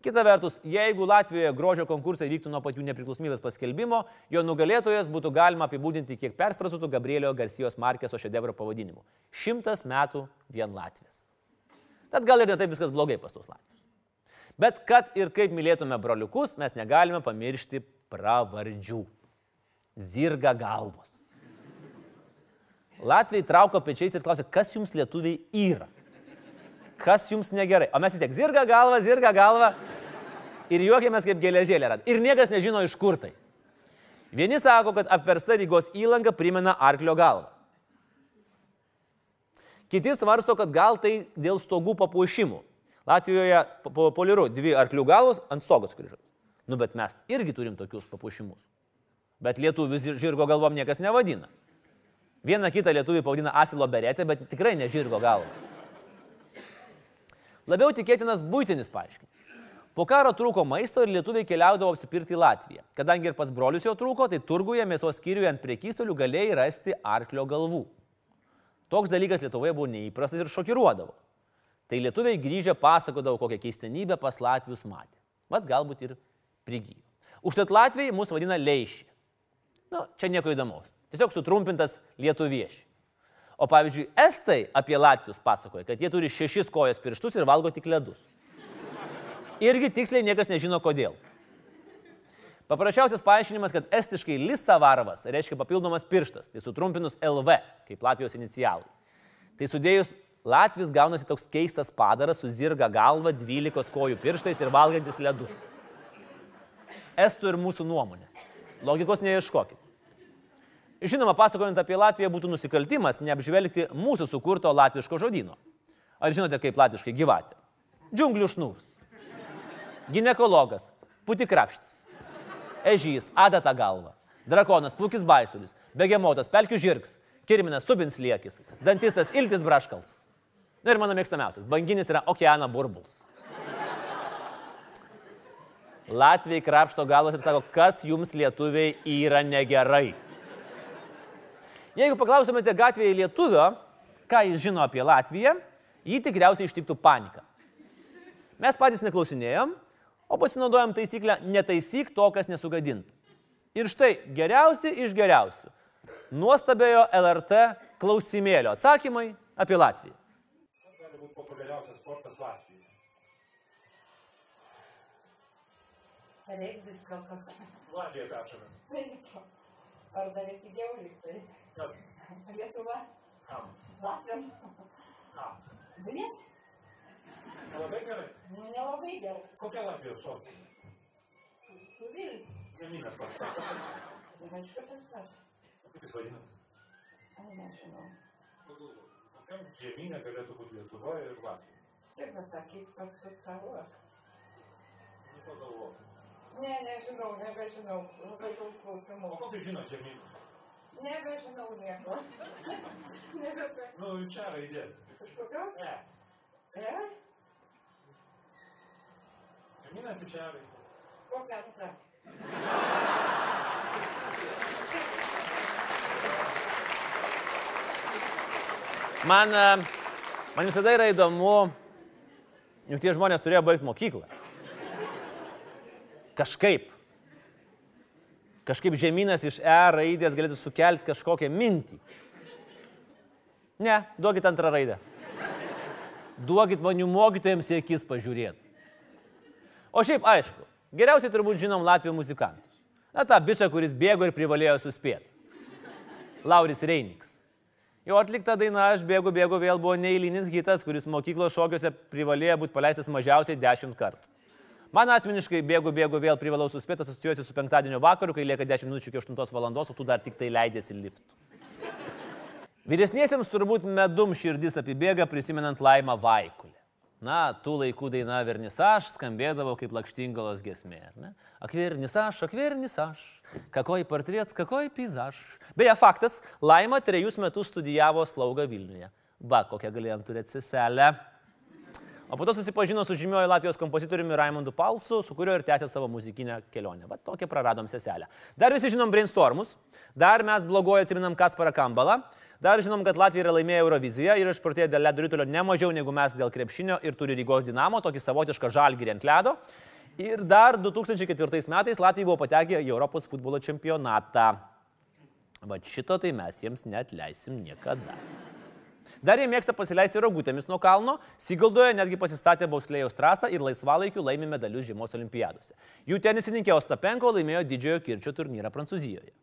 Kita vertus, jeigu Latvijoje grožio konkursai vyktų nuo pat jų nepriklausomybės paskelbimo, jo nugalėtojas būtų galima apibūdinti kiek perfrazuotų Gabrielio Garcijos Markeso šedevro pavadinimu. Šimtas metų vien Latvijas. Tad gal ir netaip viskas blogai pas tos Latvius. Bet kad ir kaip mylėtume broliukus, mes negalime pamiršti pravardžių. Zirga galvos. Latvijai trauko pečiais ir klausė, kas jums lietuviai yra. Kas jums negerai. O mes vis tiek zirga galva, zirga galva. Ir juokiamės kaip geležėlė rad. Ir niekas nežino iš kur tai. Vieni sako, kad apversta Rygos įlanga primena arklio galvą. Kiti svarsto, kad gal tai dėl stogų papuošimų. Latvijoje populiaru dvi arklių galvos ant stogos kryžiaus. Nu, bet mes irgi turim tokius papuošimus. Bet lietuvių žirgo galvom niekas nevadina. Vieną kitą lietuvį pavadina asilo beretė, bet tikrai ne žirgo galva. Labiau tikėtinas būtinis paaiškinimas. Po karo trūko maisto ir lietuviai keliaudavo apsipirkti į Latviją. Kadangi ir pas brolius jo trūko, tai turguje mėsos skyriuje ant priekystolių galėjai rasti arklio galvų. Toks dalykas Lietuvoje buvo neįprastas ir šokiruodavo. Tai lietuviai grįžę pasakodavo, kokią keistenybę pas Latvius matė. Vat galbūt ir prigyjo. Užtat Latvijai mus vadina leišį. Nu, čia nieko įdomaus. Tiesiog sutrumpintas lietuvieši. O pavyzdžiui, estai apie Latvius pasakoja, kad jie turi šešis kojas pirštus ir valgo tik ledus. Irgi tiksliai niekas nežino kodėl. Paprasčiausias paaiškinimas, kad estiškai lisavarvas reiškia papildomas pirštas, tai sutrumpinus LV, kaip Latvijos inicialai. Tai sudėjus Latvijas gaunasi toks keistas padaras su zirga galva, 12 kojų pirštais ir valgantis ledus. Estų ir mūsų nuomonė. Logikos neieškokit. Žinoma, pasakojant apie Latviją būtų nusikaltimas neapžvelgti mūsų sukurto latviško žodino. Ar žinote, kaip latviškai gyvatė? Džiunglių šnūs. Ginekologas, puti krapštis. Ežys, adata galva. Drakonas, plukis baisulis. Begemotas, pelkių žirgs. Kirminas, subins liekis. Dantistas, iltis braškals. Na ir mano mėgstamiausias. Banginis yra okeana burbuls. Latvijai krapšto galas ir sako, kas jums lietuviai yra negerai. Jeigu paklaustumėte gatvėje lietuvio, ką jis žino apie Latviją, jį tikriausiai ištiktų panika. Mes patys neklausinėjom, o pasinaudojom taisyklę netaisyk to, kas nesugadintų. Ir štai geriausi iš geriausių. Nuostabiojo LRT klausimėlio atsakymai apie Latviją. Kas gali būti populiariausias sportas Latvijoje? Regbis gal koks. Latvija peršame. Ar dar iki jau liktai? Kas? Lietuva, Kam? Latvijam. Kam? Dvies? Labai gerai. Nu, nelabai gerai. Kokia Latvijos sostinė? Vil. Žemynas pats. Nežinau, tas pats. Kaip jis vadinasi? Ai, nežinau. Kokiam žemynė galėtų būti Lietuva ir Latvija? Čia pasakyt, kad su tavo. Nu, pagalvok. Ne, nežinau, nebežinau. Labai daug O klausimų. kokį žinot žemyną? Nebežinau nieko. Nebebe. Nu, čia raidės. Kažkokios? E. E? Raidės. Kokia antra? Man, e, man visada yra įdomu, juk tie žmonės turėjo baigti mokyklą. Kažkaip. Kažkaip žemynas iš E raidės galėtų sukelti kažkokią mintį. Ne, duokit antrą raidę. Duokit man jų mokytojams į akis pažiūrėti. O šiaip aišku, geriausiai turbūt žinom Latvijos muzikantus. Na tą bičią, kuris bėgo ir privalėjo suspėti. Lauris Reiniks. Jo atlikta daina Aš bėgu, bėgu vėl buvo neįlinis hitas, kuris mokyklos šokiuose privalėjo būti paleistas mažiausiai dešimt kartų. Man asmeniškai bėgu, bėgu vėl privalau suspėti, asocijuosi su penktadienio vakaru, kai lieka 10 minučių iki 8 valandos, o tu dar tik tai leidėsi liftu. Vyresniesiems turbūt medum širdis apibėga prisimenant laimą vaikulį. Na, tų laikų daina Vernisaž skambėdavo kaip lakštingalos gesmė. Akvernisaž, akvernisaž, kakoj portret, kakoj peizaž. Beje, faktas, Laima trejus metus studijavo slaugą Vilniuje. Va, kokią galėjom turėti seselę. O po to susipažino su žymioju Latvijos kompozitoriumi Raimondu Palsu, su kuriuo ir tęsė savo muzikinę kelionę. Va tokią praradom seselę. Dar visi žinom brainstormus, dar mes blogoje atsiminam Kasparą Kambalą, dar žinom, kad Latvija yra laimėję Euroviziją ir išprotėjo dėl ledo ritulio ne mažiau negu mes dėl krepšinio ir turi Rygos dinamo, tokį savotišką žalgyrį ant ledo. Ir dar 2004 metais Latvija buvo patekę į Europos futbolo čempionatą. Va šito tai mes jiems net leisim niekada. Dar jie mėgsta pasileisti rogutėmis nuo kalno, Sigaldoje netgi pasistatė Bauslėjaus trasą ir laisvalaikiu laimi medalius žiemos olimpiadose. Jų tenisininkė Ostapenko laimėjo didžiojo kirčio turnyrą Prancūzijoje.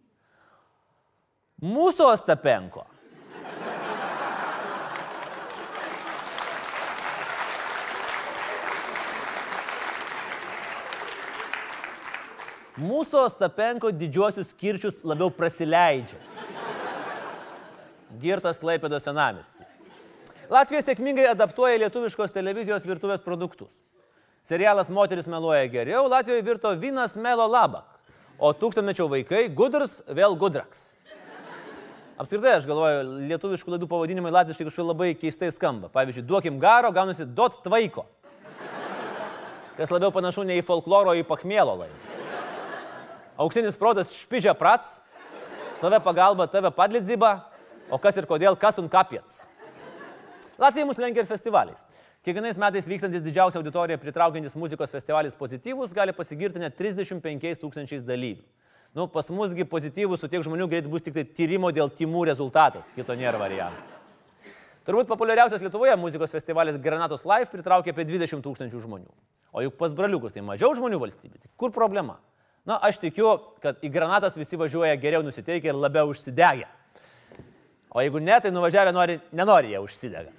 Mūsų Ostapenko Mūsų Ostapenko didžiuosius kirčius labiau prasileidžia. Girtas Klaipėdo senamestį. Latvija sėkmingai adaptuoja lietuviškos televizijos virtuvės produktus. Serialas Moteris meluoja geriau, Latvijoje virto vynas melo labak, o tūkstantmečio vaikai gudrs vėl gudraks. Apskritai, aš galvoju, lietuviškų laidų pavadinimai latviškai kažkaip labai keistai skamba. Pavyzdžiui, duokim garo, gaunasi dot tvaiko. Kas labiau panašu ne į folkloro, o į pachmėlo laidą. Auksinis protas špižia prats, tave pagalba, tave padlidzyba, o kas ir kodėl, kas un kapiets. Latvija mus lenkia ir festivaliais. Kiekvienais metais vykstantis didžiausia auditorija pritraukiantis muzikos festivalis pozityvus gali pasigirti net 35 tūkstančiais dalyvių. Nu, pas musgi pozityvus su tiek žmonių greit bus tik tai tyrimo dėl timų rezultatas, kito nėra variantų. Turbūt populiariausias Lietuvoje muzikos festivalis Granatos Live pritraukė apie 20 tūkstančių žmonių. O juk pas braliukus tai mažiau žmonių valstybė. Kur problema? Na, aš tikiu, kad į Granatas visi važiuoja geriau nusiteikę ir labiau užsidegę. O jeigu ne, tai nuvažiavę nori, nenori jie užsidega.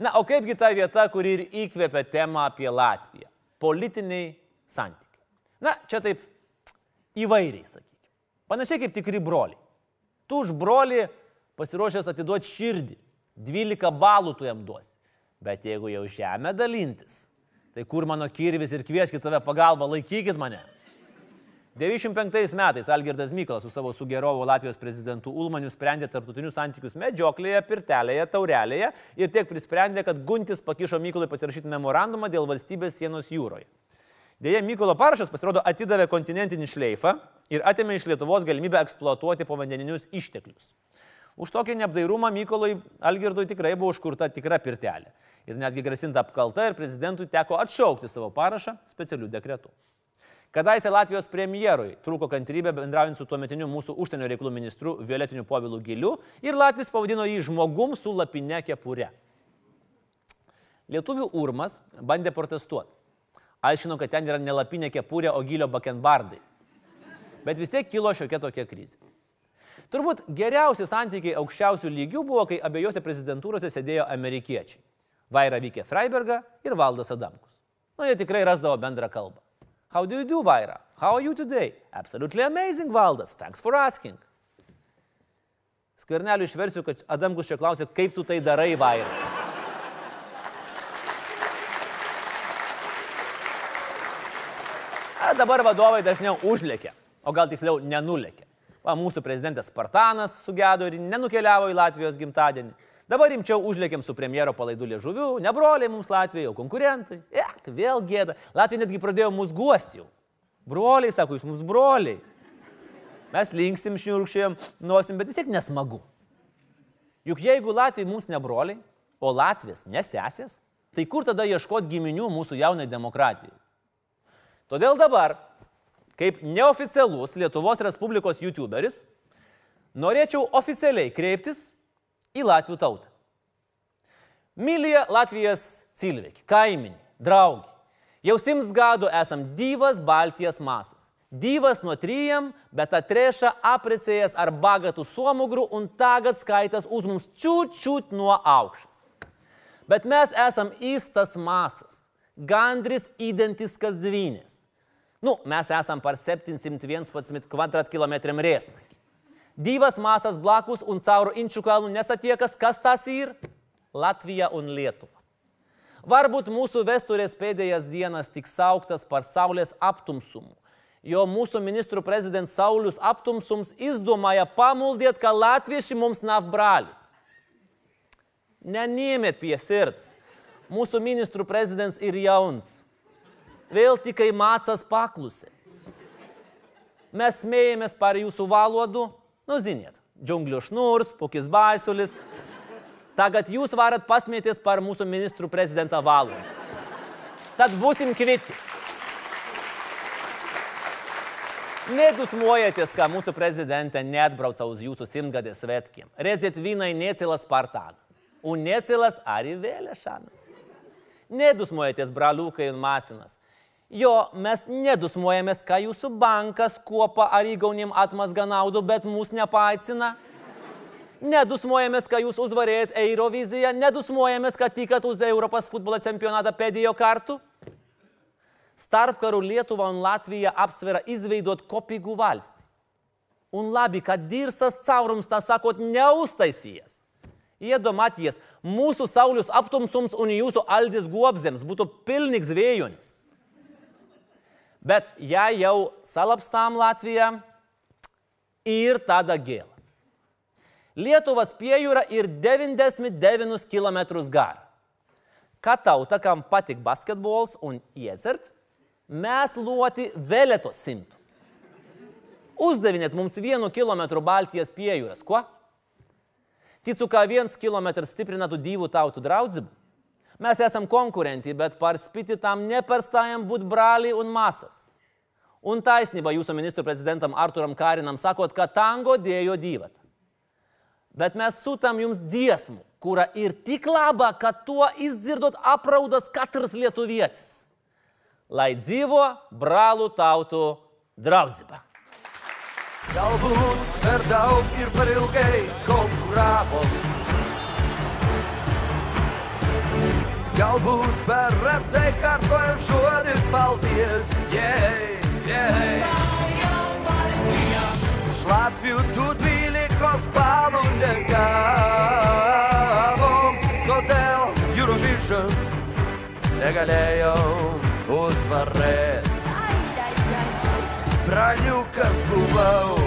Na, o kaipgi ta vieta, kuri ir įkvėpia temą apie Latviją? Politiniai santykiai. Na, čia taip įvairiai, sakykime. Panašiai kaip tikri broliai. Tu už brolį pasiruošęs atiduoti širdį. 12 balų tu jam duosi. Bet jeigu jau žemę dalintis, tai kur mano kirvis ir kvieskit tave pagalbą, laikykit mane. 95 metais Algirdas Mykolas su savo sugerovo Latvijos prezidentu Ulmaniu sprendė tarptautinius santykius medžioklėje, pirtelėje, taurelėje ir tiek prisprendė, kad Guntis pakišo Mykolai pasirašyti memorandumą dėl valstybės sienos jūroje. Deja, Mykolo parašas pasirodo atidavė kontinentinį šleifą ir atėmė iš Lietuvos galimybę eksploatuoti povandeninius išteklius. Už tokį neapdairumą Mykolui Algirdui tikrai buvo užkurta tikra pirtelė. Ir netgi grasinta apkalta ir prezidentui teko atšaukti savo parašą specialių dekretų. Kadaise Latvijos premjerui trūko kantrybė bendraujant su tuometiniu mūsų užsienio reikalų ministru Violetiniu Povilu Giliu ir Latvijas pavadino jį žmogum su lapine kepure. Lietuvių urmas bandė protestuoti. Aiškino, kad ten yra ne lapinė kepurė, o gilio bakenbardai. Bet vis tiek kilo šiokia tokia krizė. Turbūt geriausi santykiai aukščiausių lygių buvo, kai abiejose prezidentūrose sėdėjo amerikiečiai. Vaira Vykė Freiberga ir Valdas Adamkus. Na, jie tikrai rasdavo bendrą kalbą. How do you do, Vaira? How are you today? Absolutely amazing, Valdas. Thanks for asking. Skverneliu išversiu, kad Adamkus čia klausė, kaip tu tai darai, Vaira. A, dabar vadovai dažniau užlėkė, o gal tiksliau nenulėkė. Va, mūsų prezidentas Spartanas sugedo ir nenukeliavo į Latvijos gimtadienį. Dabar rimčiau užlėkėm su premjero palaidų liežuviu, ne broliai mums Latvijai, o konkurentai. Ek, vėl gėda. Latvija netgi pradėjo mus guosti jau. Broliai, sako, jūs mums broliai. Mes linksim šniurkščiam, nosim, bet vis tiek nesmagu. Juk jeigu Latvijai mums ne broliai, o Latvijas nesesės, tai kur tada ieškoti giminių mūsų jaunai demokratijai? Todėl dabar, kaip neoficialus Lietuvos Respublikos YouTuberis, norėčiau oficialiai kreiptis į Latvių tautą. Mylija Latvijas Cilvik, kaiminė, draugė. Jau sims gadu esam dyvas Baltijas masas. Dyvas nuo trijam, bet atrėša aprecėjas ar bagatų suomugrų un tagad skaitas už mums čiut nuo aukštas. Bet mes esam įstas masas, gandris identiskas dvynės. Nu, mes esam par 711 kvadratkilometrėm rėsnai. Divas masas blakus un caur Inču kalnu nesatiekas, kas tas ir? Latvija un Lietuva. Varbūt mūsų vesturės pēdējas dienas tik sauktas par saulės aptumsumu, jo mūsų ministrų prezidents Saulis aptumsums izdomāja pamuldēt, ka latvieši mums nav brāļi. Neņemiet pie sirds. Mūsų ministrų prezidents ir jauns. Vēl tikai mācās paklusēt. Mes smējamės par jūsu valodu, Nu, zinėt, džiunglių šnurs, pukis baisulis. Ta, kad jūs varat pasmėtis par mūsų ministrų prezidentą valų. Tad būsim kviti. Nedusmojatės, ką mūsų prezidentė netbrauca už jūsų simgadės svetkim. Redzėt vynai necilas partanas. U necilas ar įvėlė šanas. Nedusmojatės, braliukai ir masinas. Jo, mes nedusmuojamės, ką jūsų bankas kuopa ar įgaunim atmazga naudų, bet mūsų nepaicina. Nedusmuojamės, ką jūs uzvarėjot Euroviziją, nedusmuojamės, kad tikat uz Europos futbolo čempionatą pėdėjo kartų. Starp karų Lietuva un Latvija apsvera izveidot kopīgu valsti. Un labi, kad dirsas caurums, tā sakot, neustaisijas. Iedomāties, mūsu saulius aptumsums un jūsu aldis gobzems būtu pilnīgs vējonis. Bet ja jau salapstām Latvijā, ir tāda gėla. Lietuvos piejūra ir 99 km gara. Ką tauta, kam patik basketbols un iecert, mes luoti vėlėtos simtų. Uždavinėt mums vienu kilometru Baltijos piejūras. Kuo? Ticu, ką viens kilometras stiprina tų dyvų tautų draudzibų. Mes esam konkurentai, bet parspiti tam neperstajam būt braliai un masas. Un taisnybą jūsų ministrų prezidentam Arturam Karinam sakot, kad tango dėjo dyvat. Bet mes sutam jums dziesmų, kurą ir tik labą, kad tuo izdzirdot apraudas katras lietuvietis. Lai dzīvo bralų tautų draudzība. Galbūt per daug ir per ilgai konkuravom. Galbūt per retai kartojam žodį paldies. Yeah, yeah. Iš Latvijų tų dvylikos balų negavom. Todėl Eurovision negalėjau uzvarėti. Braliukas buvau,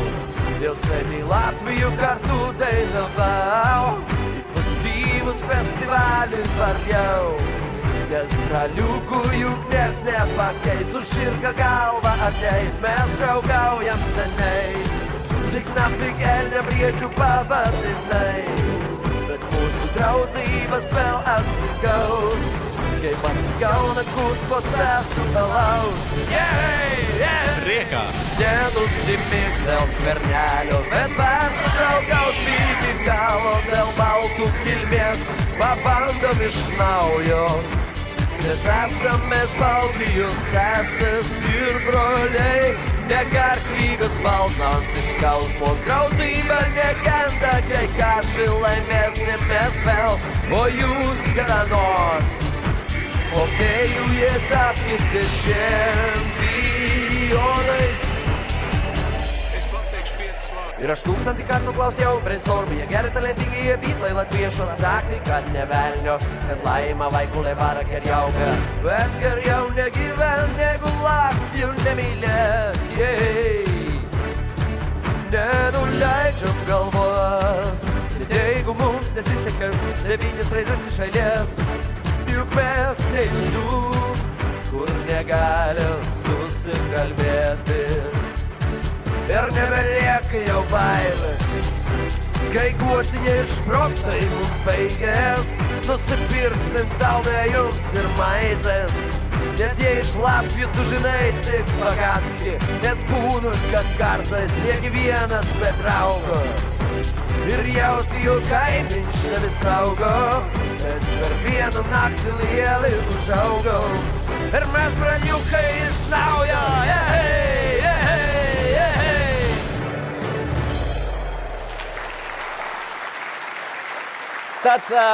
jau seniai Latvijų kartu dainavau, pozityvus festivalį varjau. Nes braliukų juk nes nepakeis, už širką galvą atleis, mes draugaujam seniai. Tik nafig elnė briedžių pavadinai, bet mūsų draudzības vėl atsigaus. Kaip atsigauna kūts procesų alaus. Yeah, yeah. Rėka. Nenusimik dėl skvernelio, bet verta draugaut iki galo dėl baltų kilmės. Pabandom iš naujo. Nes esame Baltijos sesės ir broliai. Negark lygas balsams iš skausmo, draudzybė negenda, kai kažkai laimėsimės vėl, o jūs kada nors. Okėjų jie tapkite čempionais. Ir aš tūkstantį kartų klausiau, brainstormų, jie gerai talentingi, jie bitlai latviešu atsakė, kad nevelnio, kad laima vaikulė vara geriauga. Bet geriau negyven, negu Latvijų nemylė. Yeah. Nenuleidžiam galvos, net jeigu mums nesiseka devynis raizės iš eilės, juk mes ne iš tų, kur negali susikalbėti. Ir nebelieka jau baimės, kai guotiniai išprotai mums baigės, nusipirksim saldėjums ir maizės. Net jei iš Latvijų tu žinai tik pagatski, nes būna, kad kartais kiekvienas be draugo. Ir jauti jų kaimiņš nevis saugo, nes per vieną naktį lielį užaugau. Ir mes braliukai iš naujo, yeah. Tad a,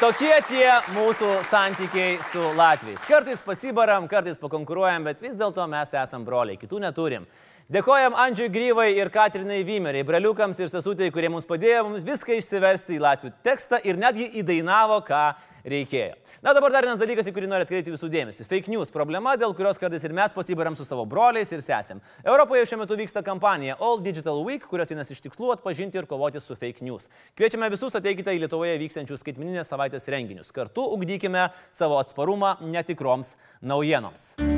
tokie tie mūsų santykiai su Latvijais. Kartais pasibaram, kartais pakonkuruojam, bet vis dėlto mes esam broliai, kitų neturim. Dėkojam Andžiui Gryvai ir Katrinai Vymeriai, braliukams ir sesutėjai, kurie mums padėjo mums viską išsiversti į latvių tekstą ir netgi įdainavo, ką reikėjo. Na dabar dar vienas dalykas, į kurį noriu atkreipti visų dėmesį. Fake news - problema, dėl kurios kartais ir mes pasibaram su savo broliais ir sesėm. Europoje šiuo metu vyksta kampanija All Digital Week, kurios vienas iš tikslų atpažinti ir kovoti su fake news. Kviečiame visus ateikite į Lietuvoje vykstančius skaitmininės savaitės renginius. Kartu ugdykime savo atsparumą netikroms naujienoms.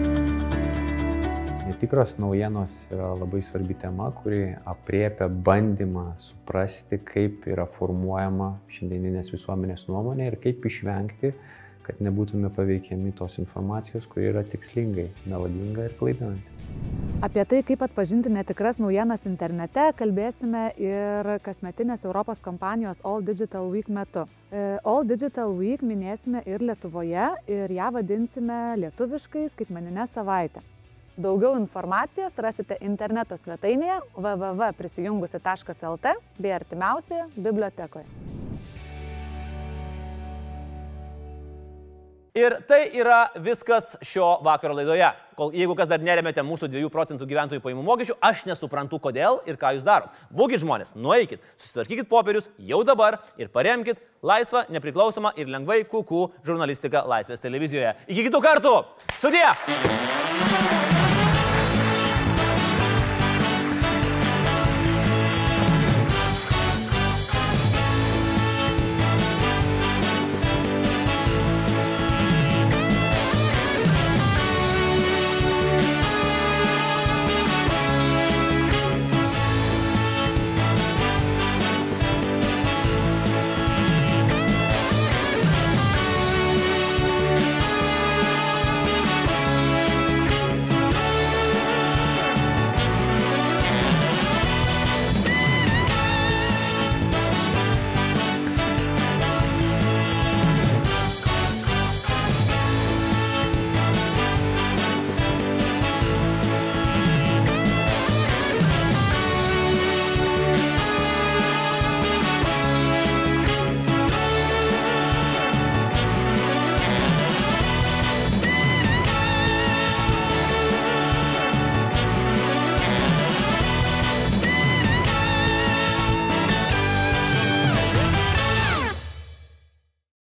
Netikros naujienos yra labai svarbi tema, kuri apriepia bandymą suprasti, kaip yra formuojama šiandieninės visuomenės nuomonė ir kaip išvengti, kad nebūtume paveikiami tos informacijos, kuri yra tikslingai, melodinga ir klaidinanti. Apie tai, kaip atpažinti netikras naujienas internete, kalbėsime ir kasmetinės Europos kompanijos All Digital Week metu. E, All Digital Week minėsime ir Lietuvoje ir ją vadinsime lietuviškai skaitmeninę savaitę. Daugiau informacijos rasite interneto svetainėje www.prisijungusi.lt bei artimiausioje bibliotekoje. Ir tai yra viskas šio vakaro laidoje. Kol, jeigu kas dar neremėte mūsų 2 procentų gyventojų pajamų mokesčių, aš nesuprantu kodėl ir ką jūs darot. Būkit žmonės, nueikit, susitvarkykit popierius jau dabar ir paremkit laisvą, nepriklausomą ir lengvai kukų žurnalistiką Laisvės televizijoje. Iki kitų kartų. Sudie!